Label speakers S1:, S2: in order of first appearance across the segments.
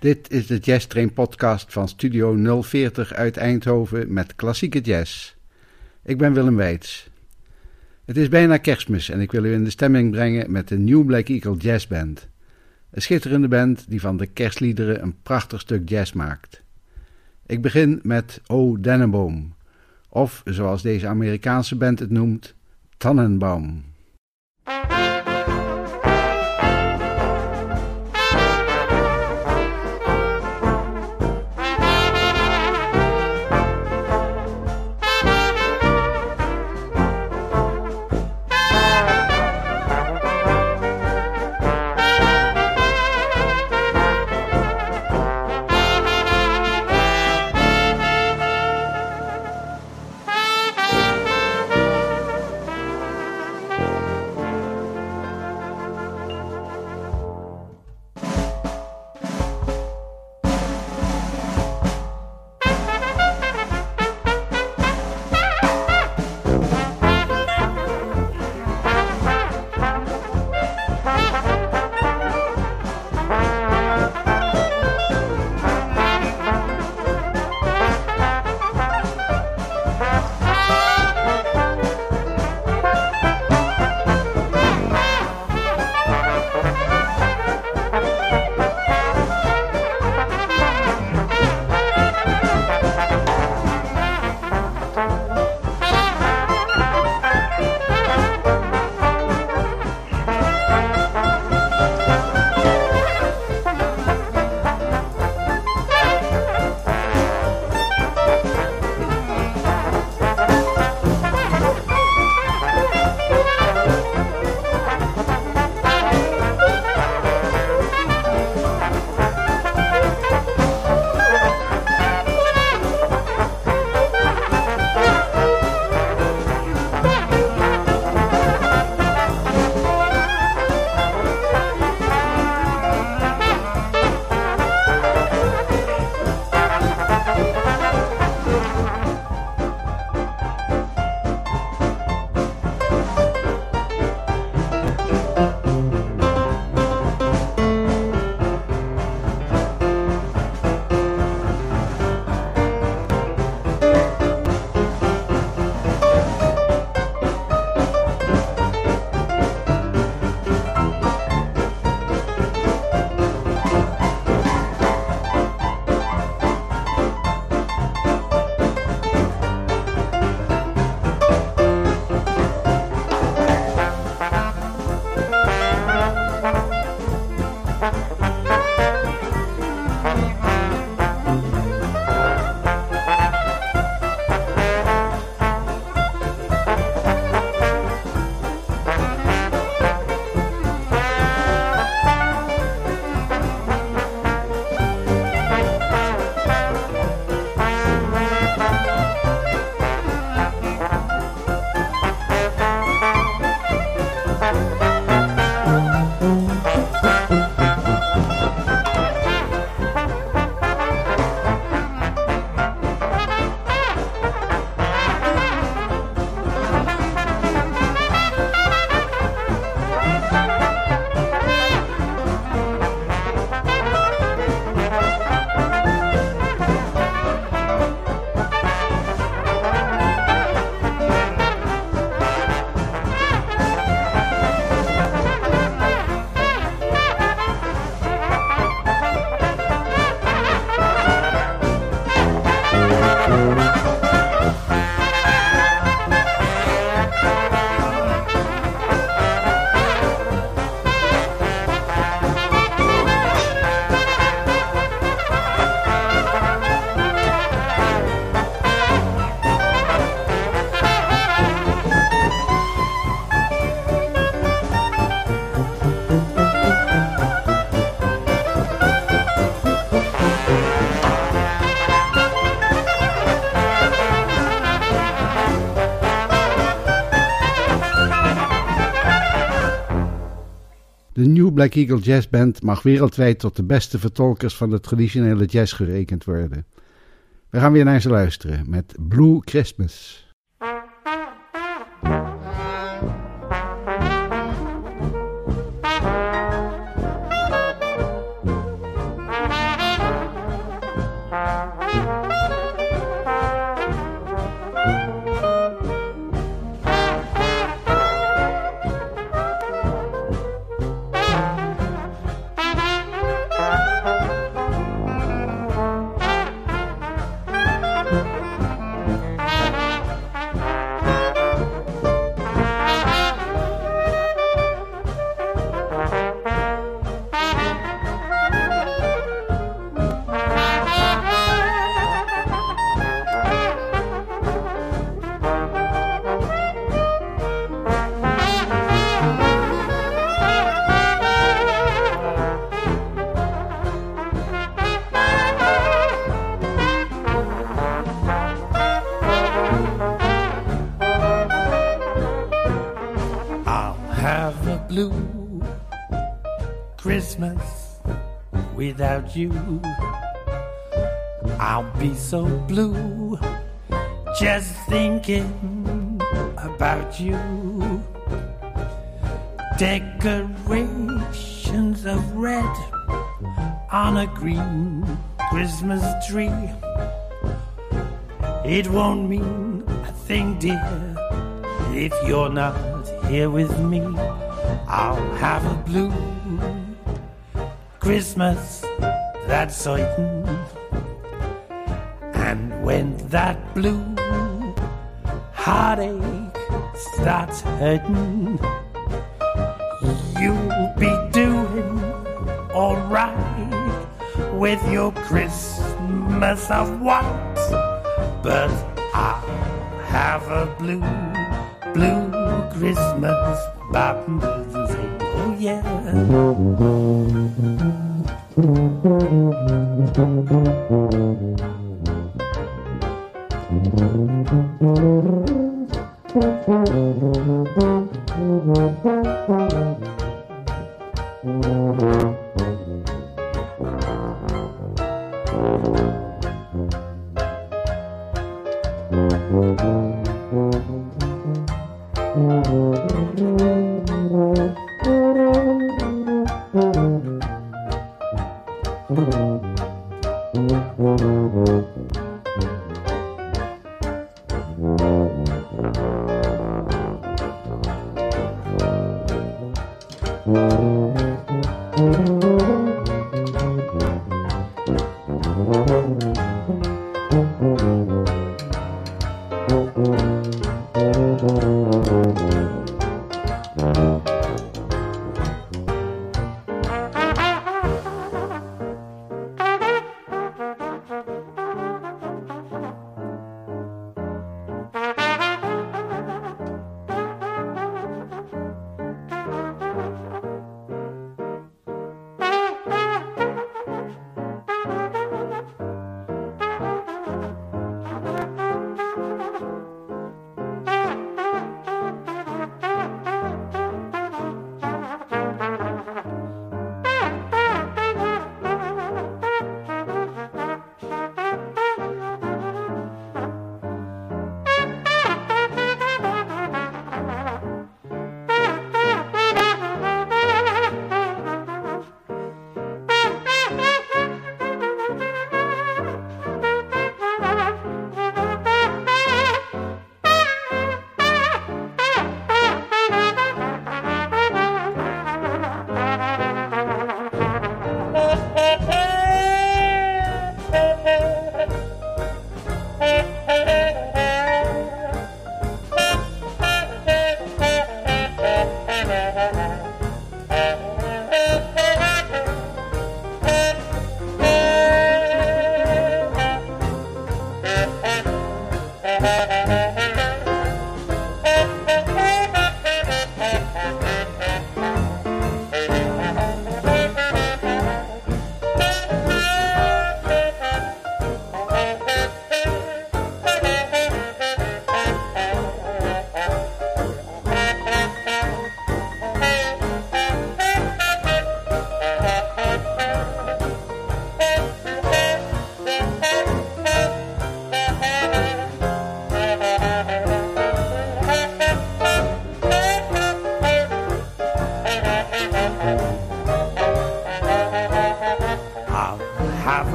S1: Dit is de Jazz Train podcast van Studio 040 uit Eindhoven met klassieke jazz. Ik ben Willem Weits. Het is bijna kerstmis en ik wil u in de stemming brengen met de New Black Eagle Jazz Band. Een schitterende band die van de kerstliederen een prachtig stuk jazz maakt. Ik begin met O Dennenboom, of zoals deze Amerikaanse band het noemt, Tannenbaum. Black Eagle Jazz Band mag wereldwijd tot de beste vertolkers van de traditionele jazz gerekend worden. We gaan weer naar ze luisteren met Blue Christmas.
S2: You. I'll be so blue just thinking about you. Decorations of red on a green Christmas tree. It won't mean a thing, dear, if you're not here with me. I'll have a blue Christmas, that's certain. And when that blue heartache starts hurting, you'll be doing alright with your Christmas of white. But I'll have a blue, blue Christmas. Oh yeah. Thank you.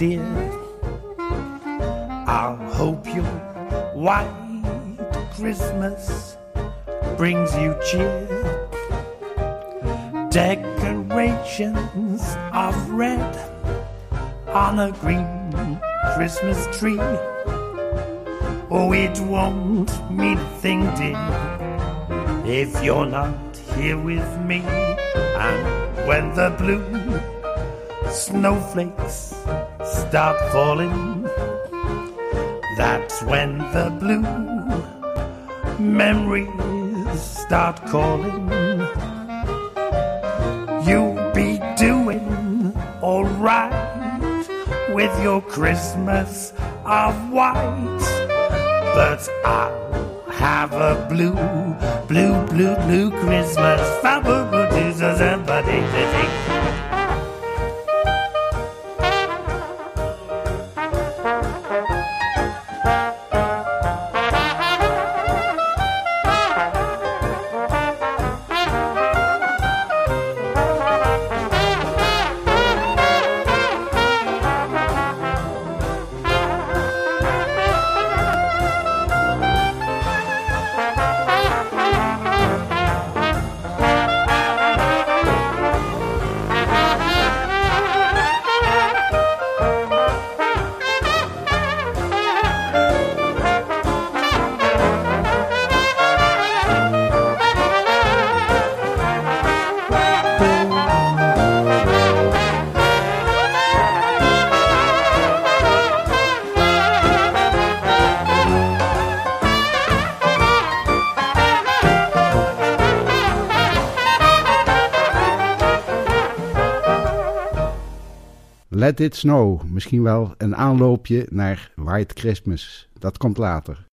S2: Dear. I hope your white Christmas brings you cheer. Decorations of red on a green Christmas tree. Oh, it won't mean a thing, dear, if you're not here with me. And when the blue snowflakes start falling. That's when the blue memories start calling. You'll be doing alright with your Christmas of white, but I'll have a blue, blue, blue, blue Christmas.
S1: Let It Snow, misschien wel een aanloopje naar White Christmas. Dat komt later.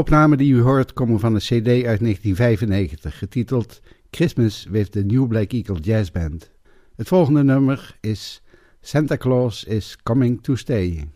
S1: De opnamen die u hoort komen van een cd uit 1995, getiteld Christmas with the New Black Eagle Jazz Band. Het volgende nummer is Santa Claus is Coming to Stay.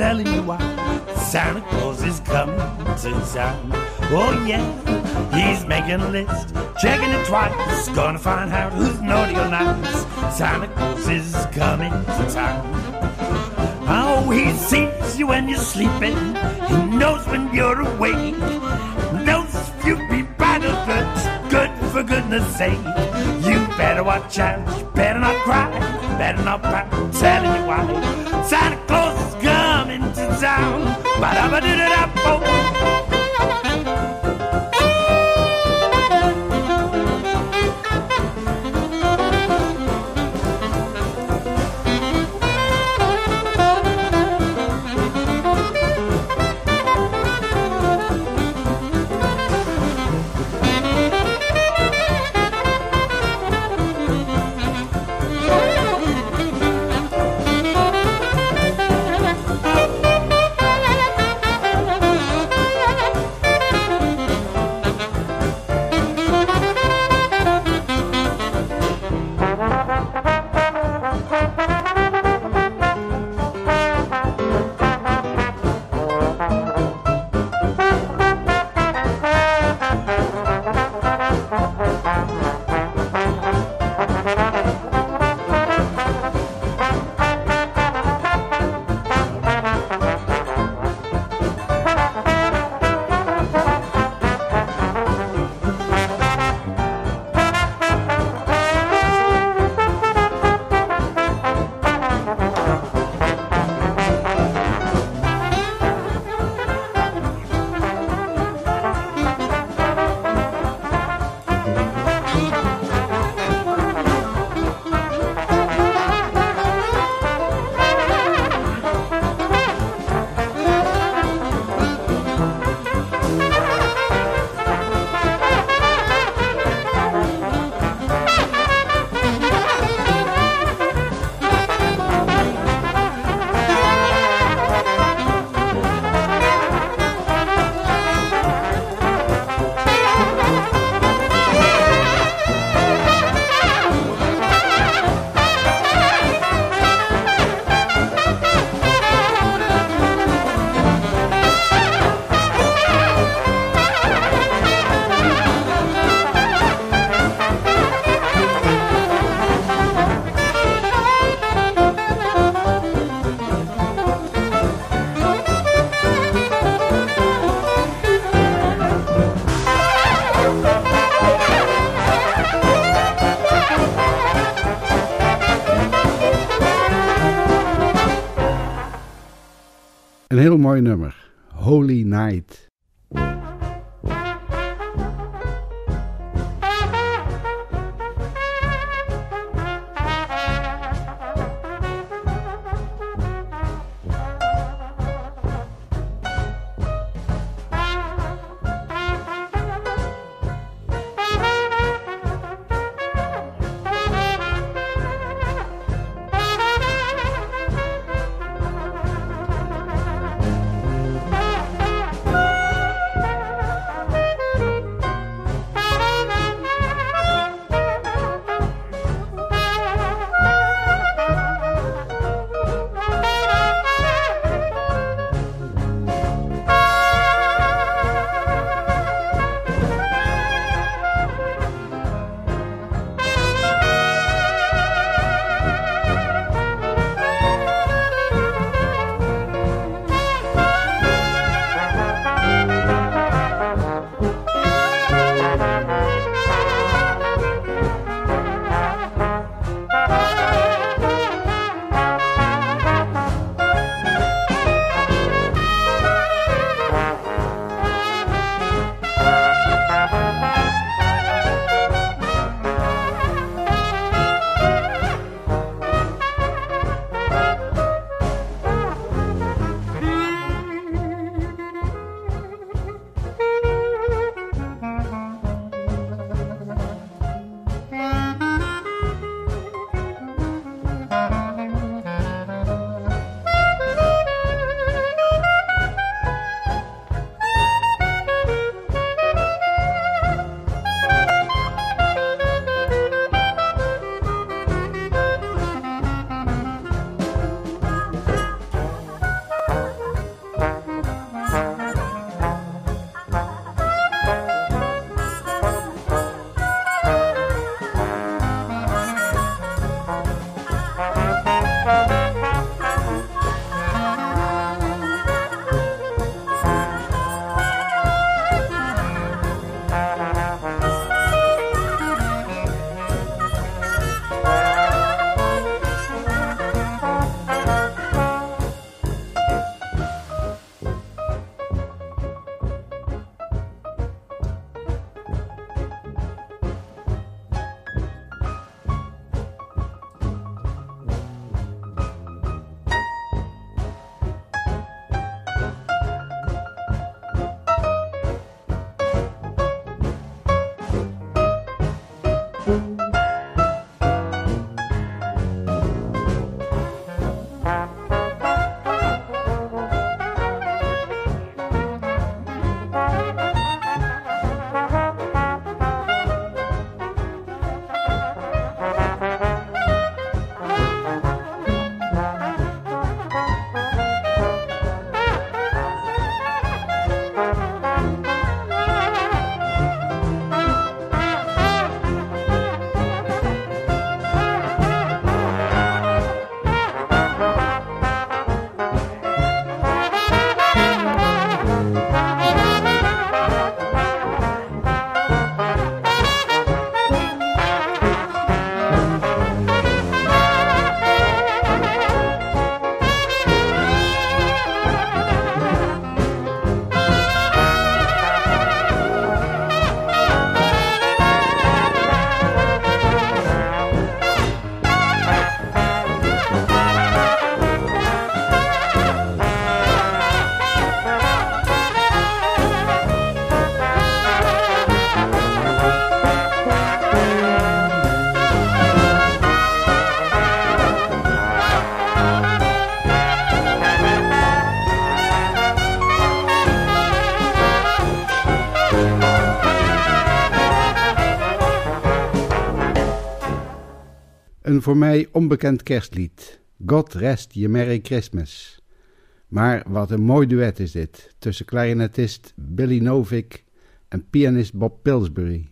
S2: Telling you why Santa Claus is coming to town. Oh yeah, he's making a list, checking it twice, gonna find out who's naughty or nice. Santa Claus is coming to town. Oh, he sees you when you're sleeping, he knows when you're awake, knows if you be bad or good, for goodness sake. You better watch out, you better not cry, better not pout, telling you why. Santa down. Ba-da-ba-doo-da-da-boom.
S1: Mooi nummer. Holy Night. Voor mij onbekend kerstlied. God rest je Merry Christmas. Maar wat een mooi duet is dit tussen clarinetist Billy Novik en pianist Bob Pillsbury.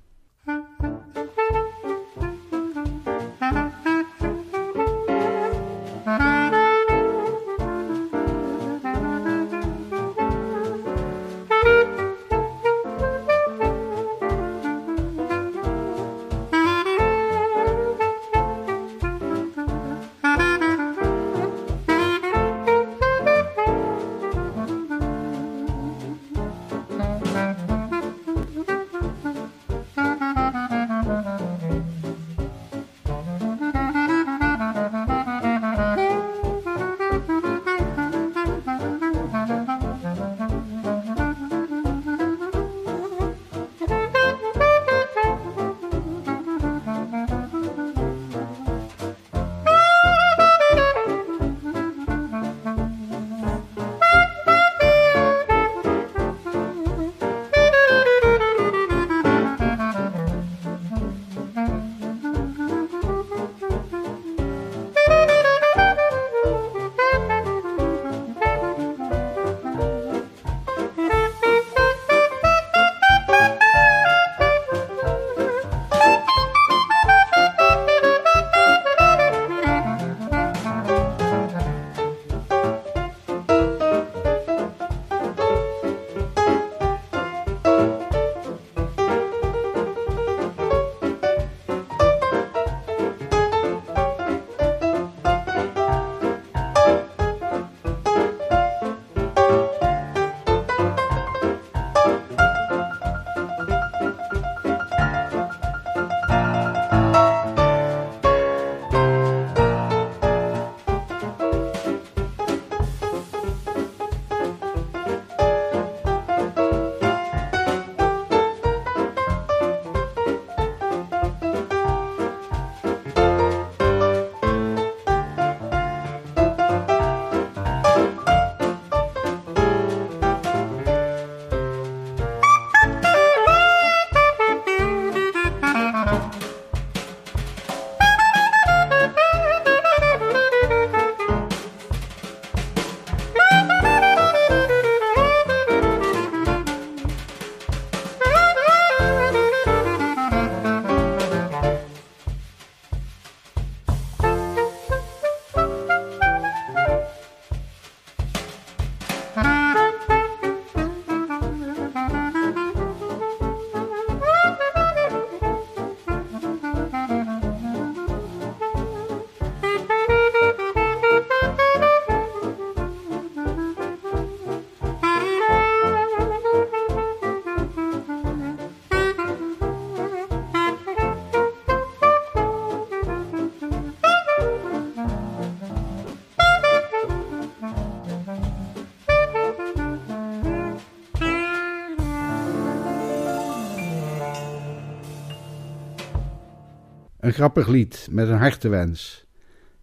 S1: Grappig lied met een hartewens.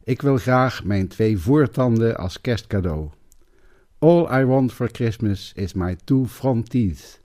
S1: Ik wil graag mijn twee voortanden als kerstcadeau. All I want for Christmas is my two front teeth.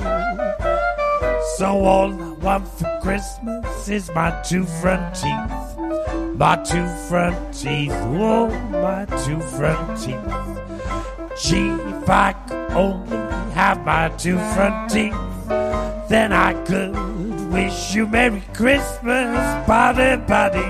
S2: So all I want for Christmas is my two front teeth. My two front teeth, oh, my two front teeth. Gee, if I could only have my two front teeth, then I could wish you Merry Christmas, body, body,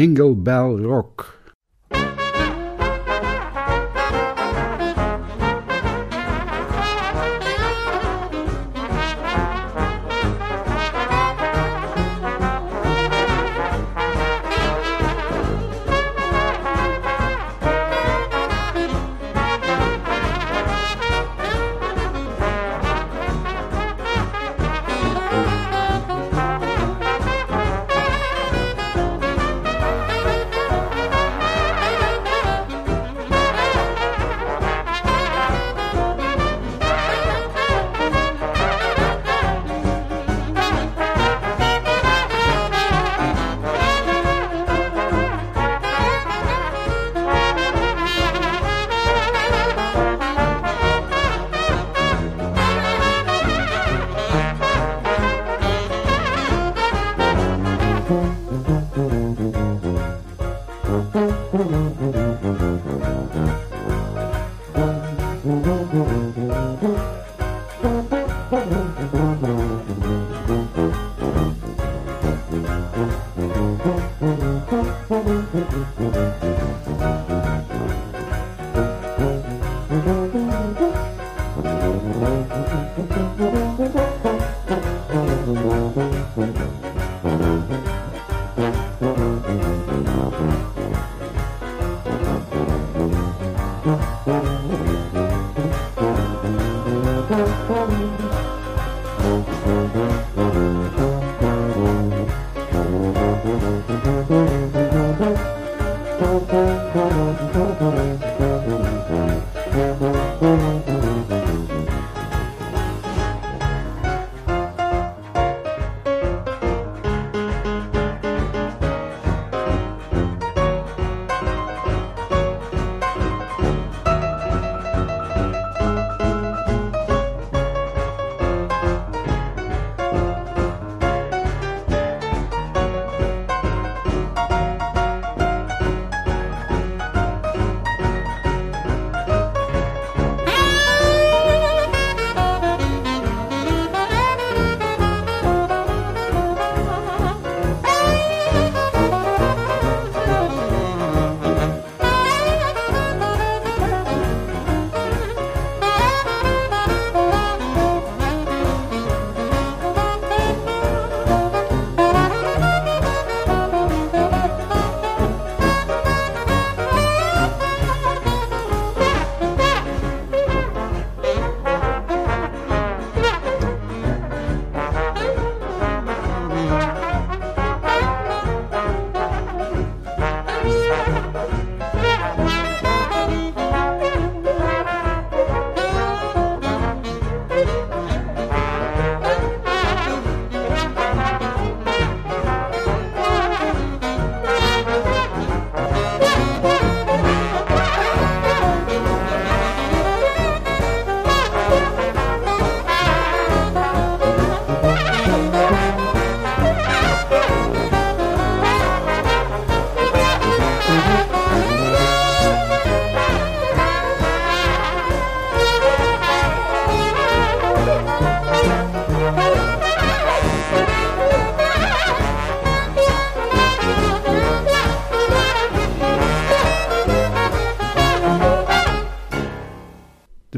S1: Jingle Bell Rock. 음.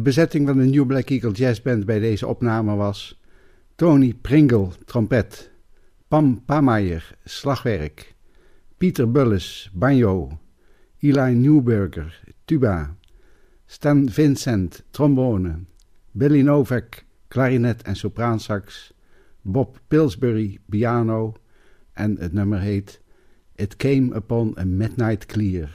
S1: Bezetting van de New Black Eagle Jazz Band bij deze opname was Tony Pringle, trompet, Pam Pamayer, slagwerk, Pieter Bulles, banjo, Eli Newberger, tuba, Stan Vincent, trombone, Billy Novak, klarinet en sopraansax, Bob Pillsbury, piano en het nummer heet It Came Upon a Midnight Clear.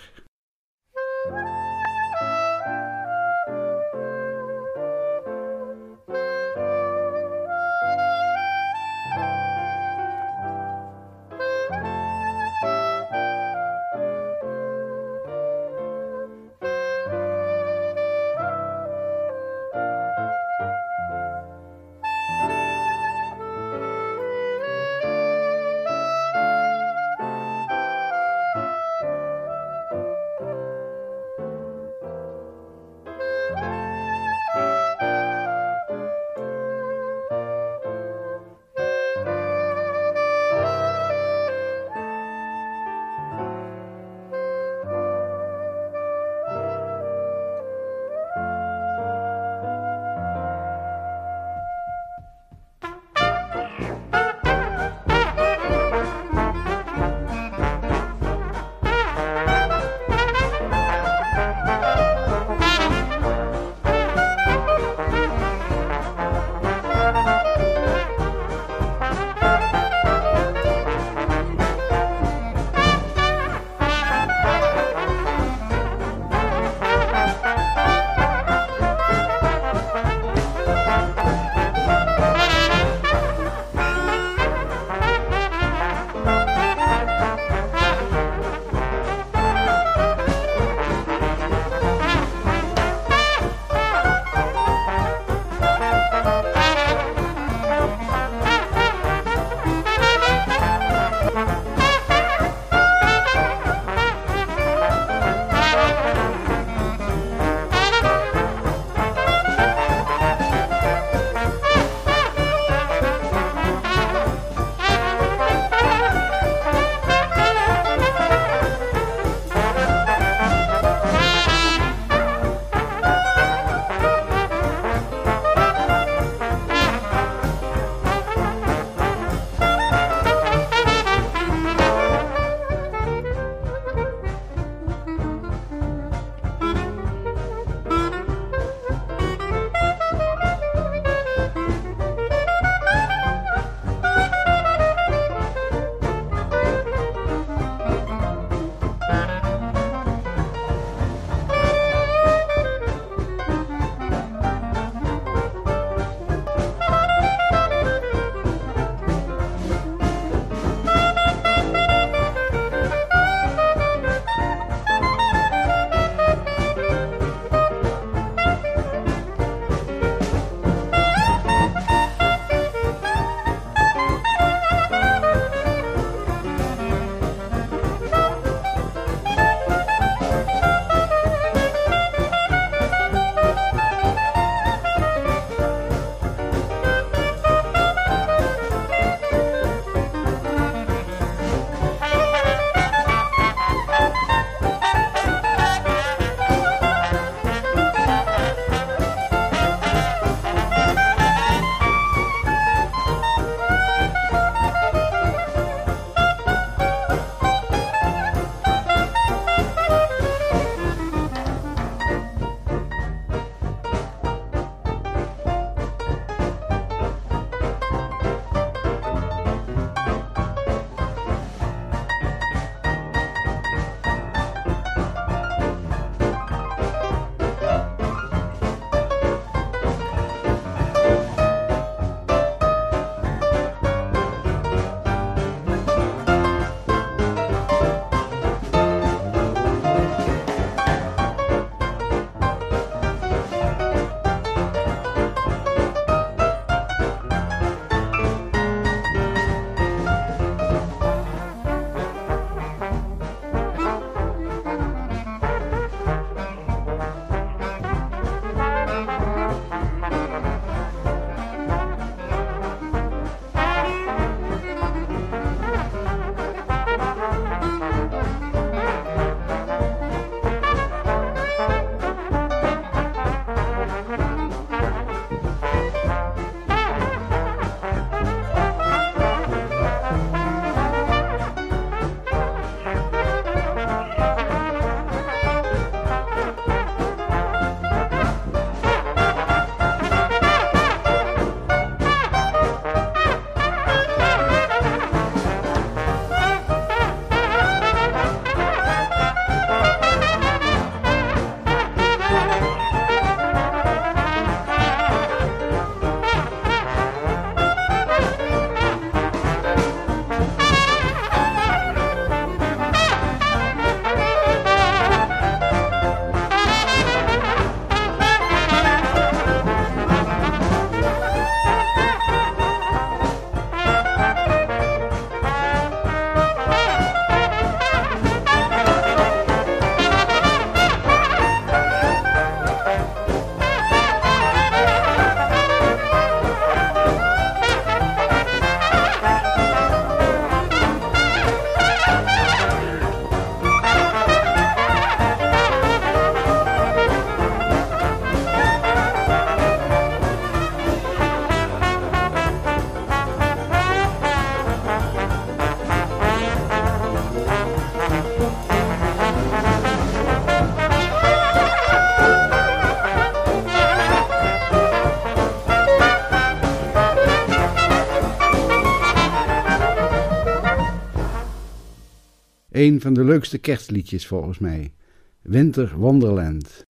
S1: Een van de leukste kerstliedjes volgens mij. Winter Wonderland.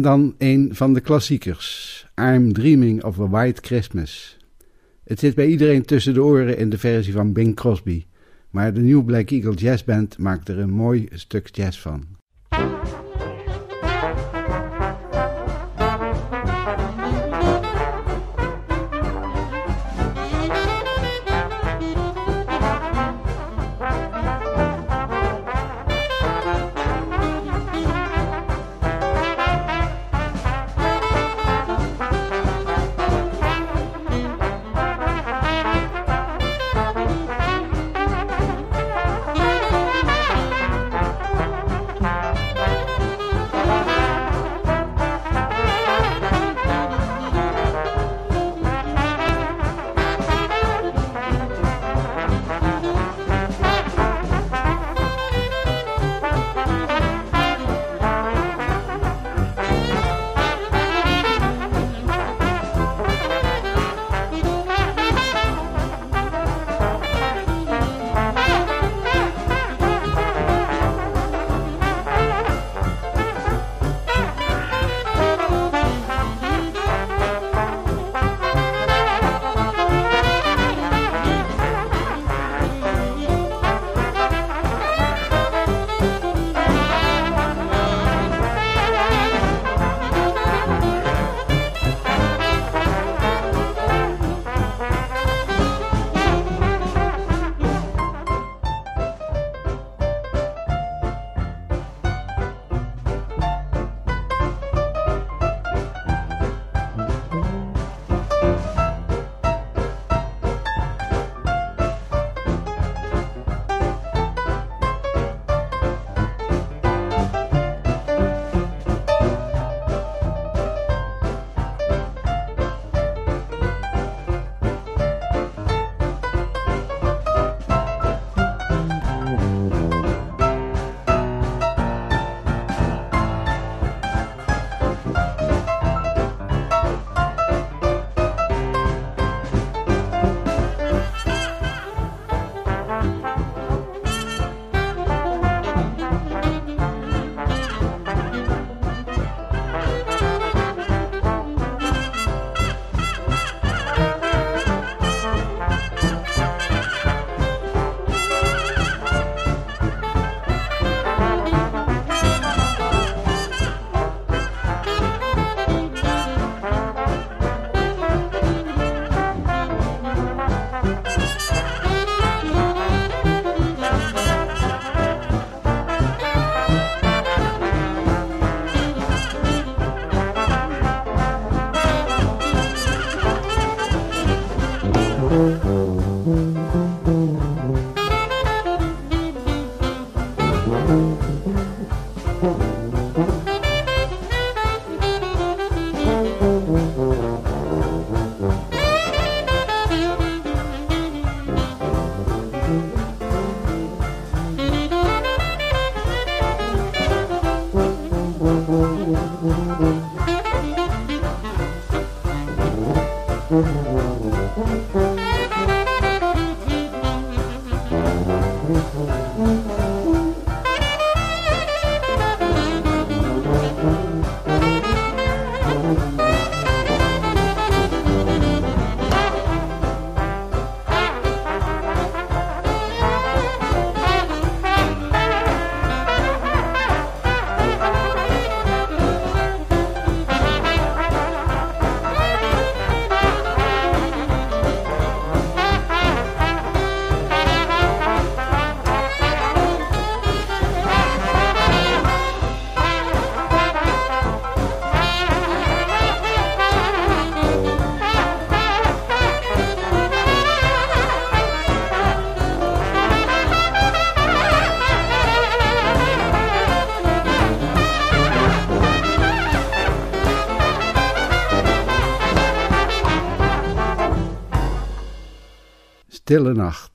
S1: En dan een van de klassiekers, I'm Dreaming of a White Christmas. Het zit bij iedereen tussen de oren in de versie van Bing Crosby, maar de New Black Eagle Jazz Band maakt er een mooi stuk jazz van. Stille Nacht.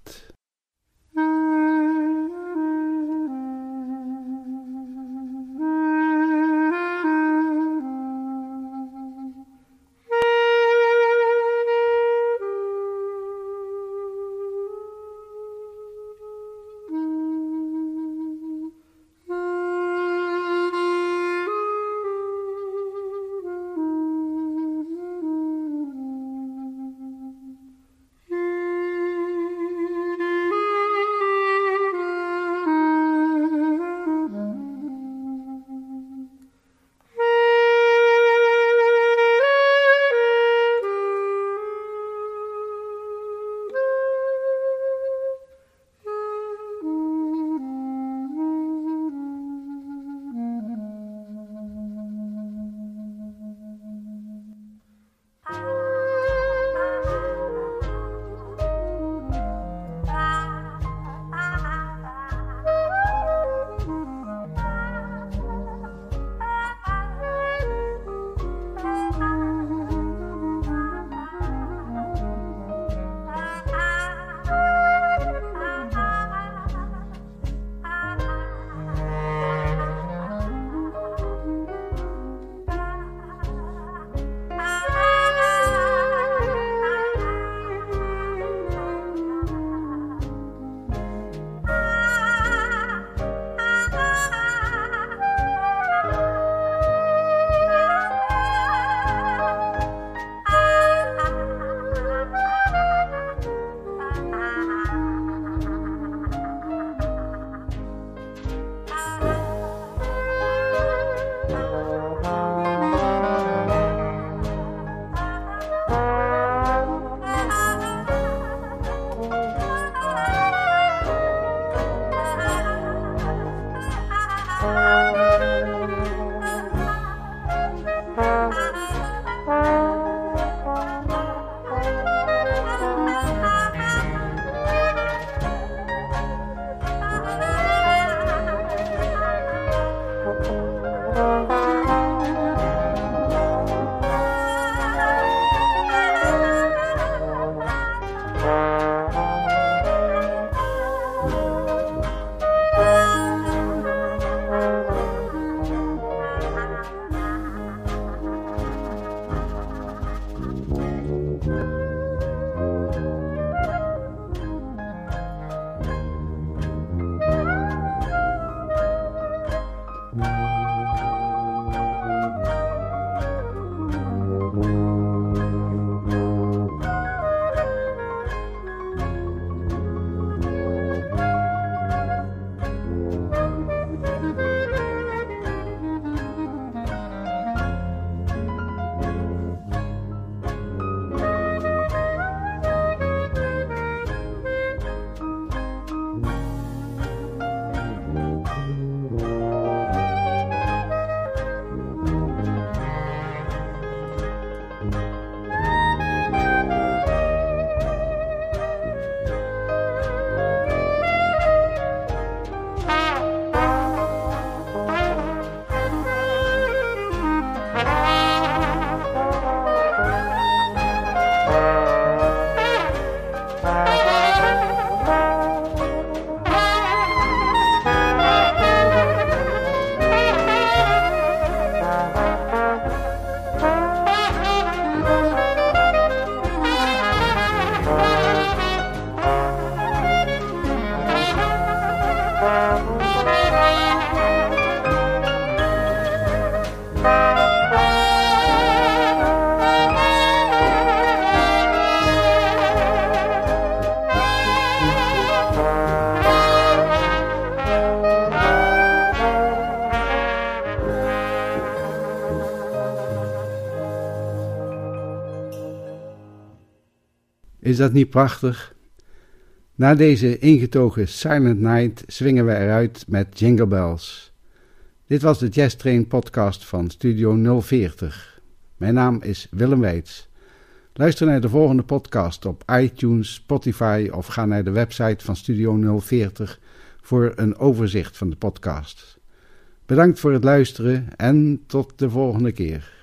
S1: Is dat niet prachtig? Na deze ingetogen Silent Night zwingen we eruit met Jingle Bells. Dit was de Jazz Train podcast van Studio 040. Mijn naam is Willem Weits. Luister naar de volgende podcast op iTunes, Spotify of ga naar de website van Studio 040 voor een overzicht van de podcast. Bedankt voor het luisteren en tot de volgende keer.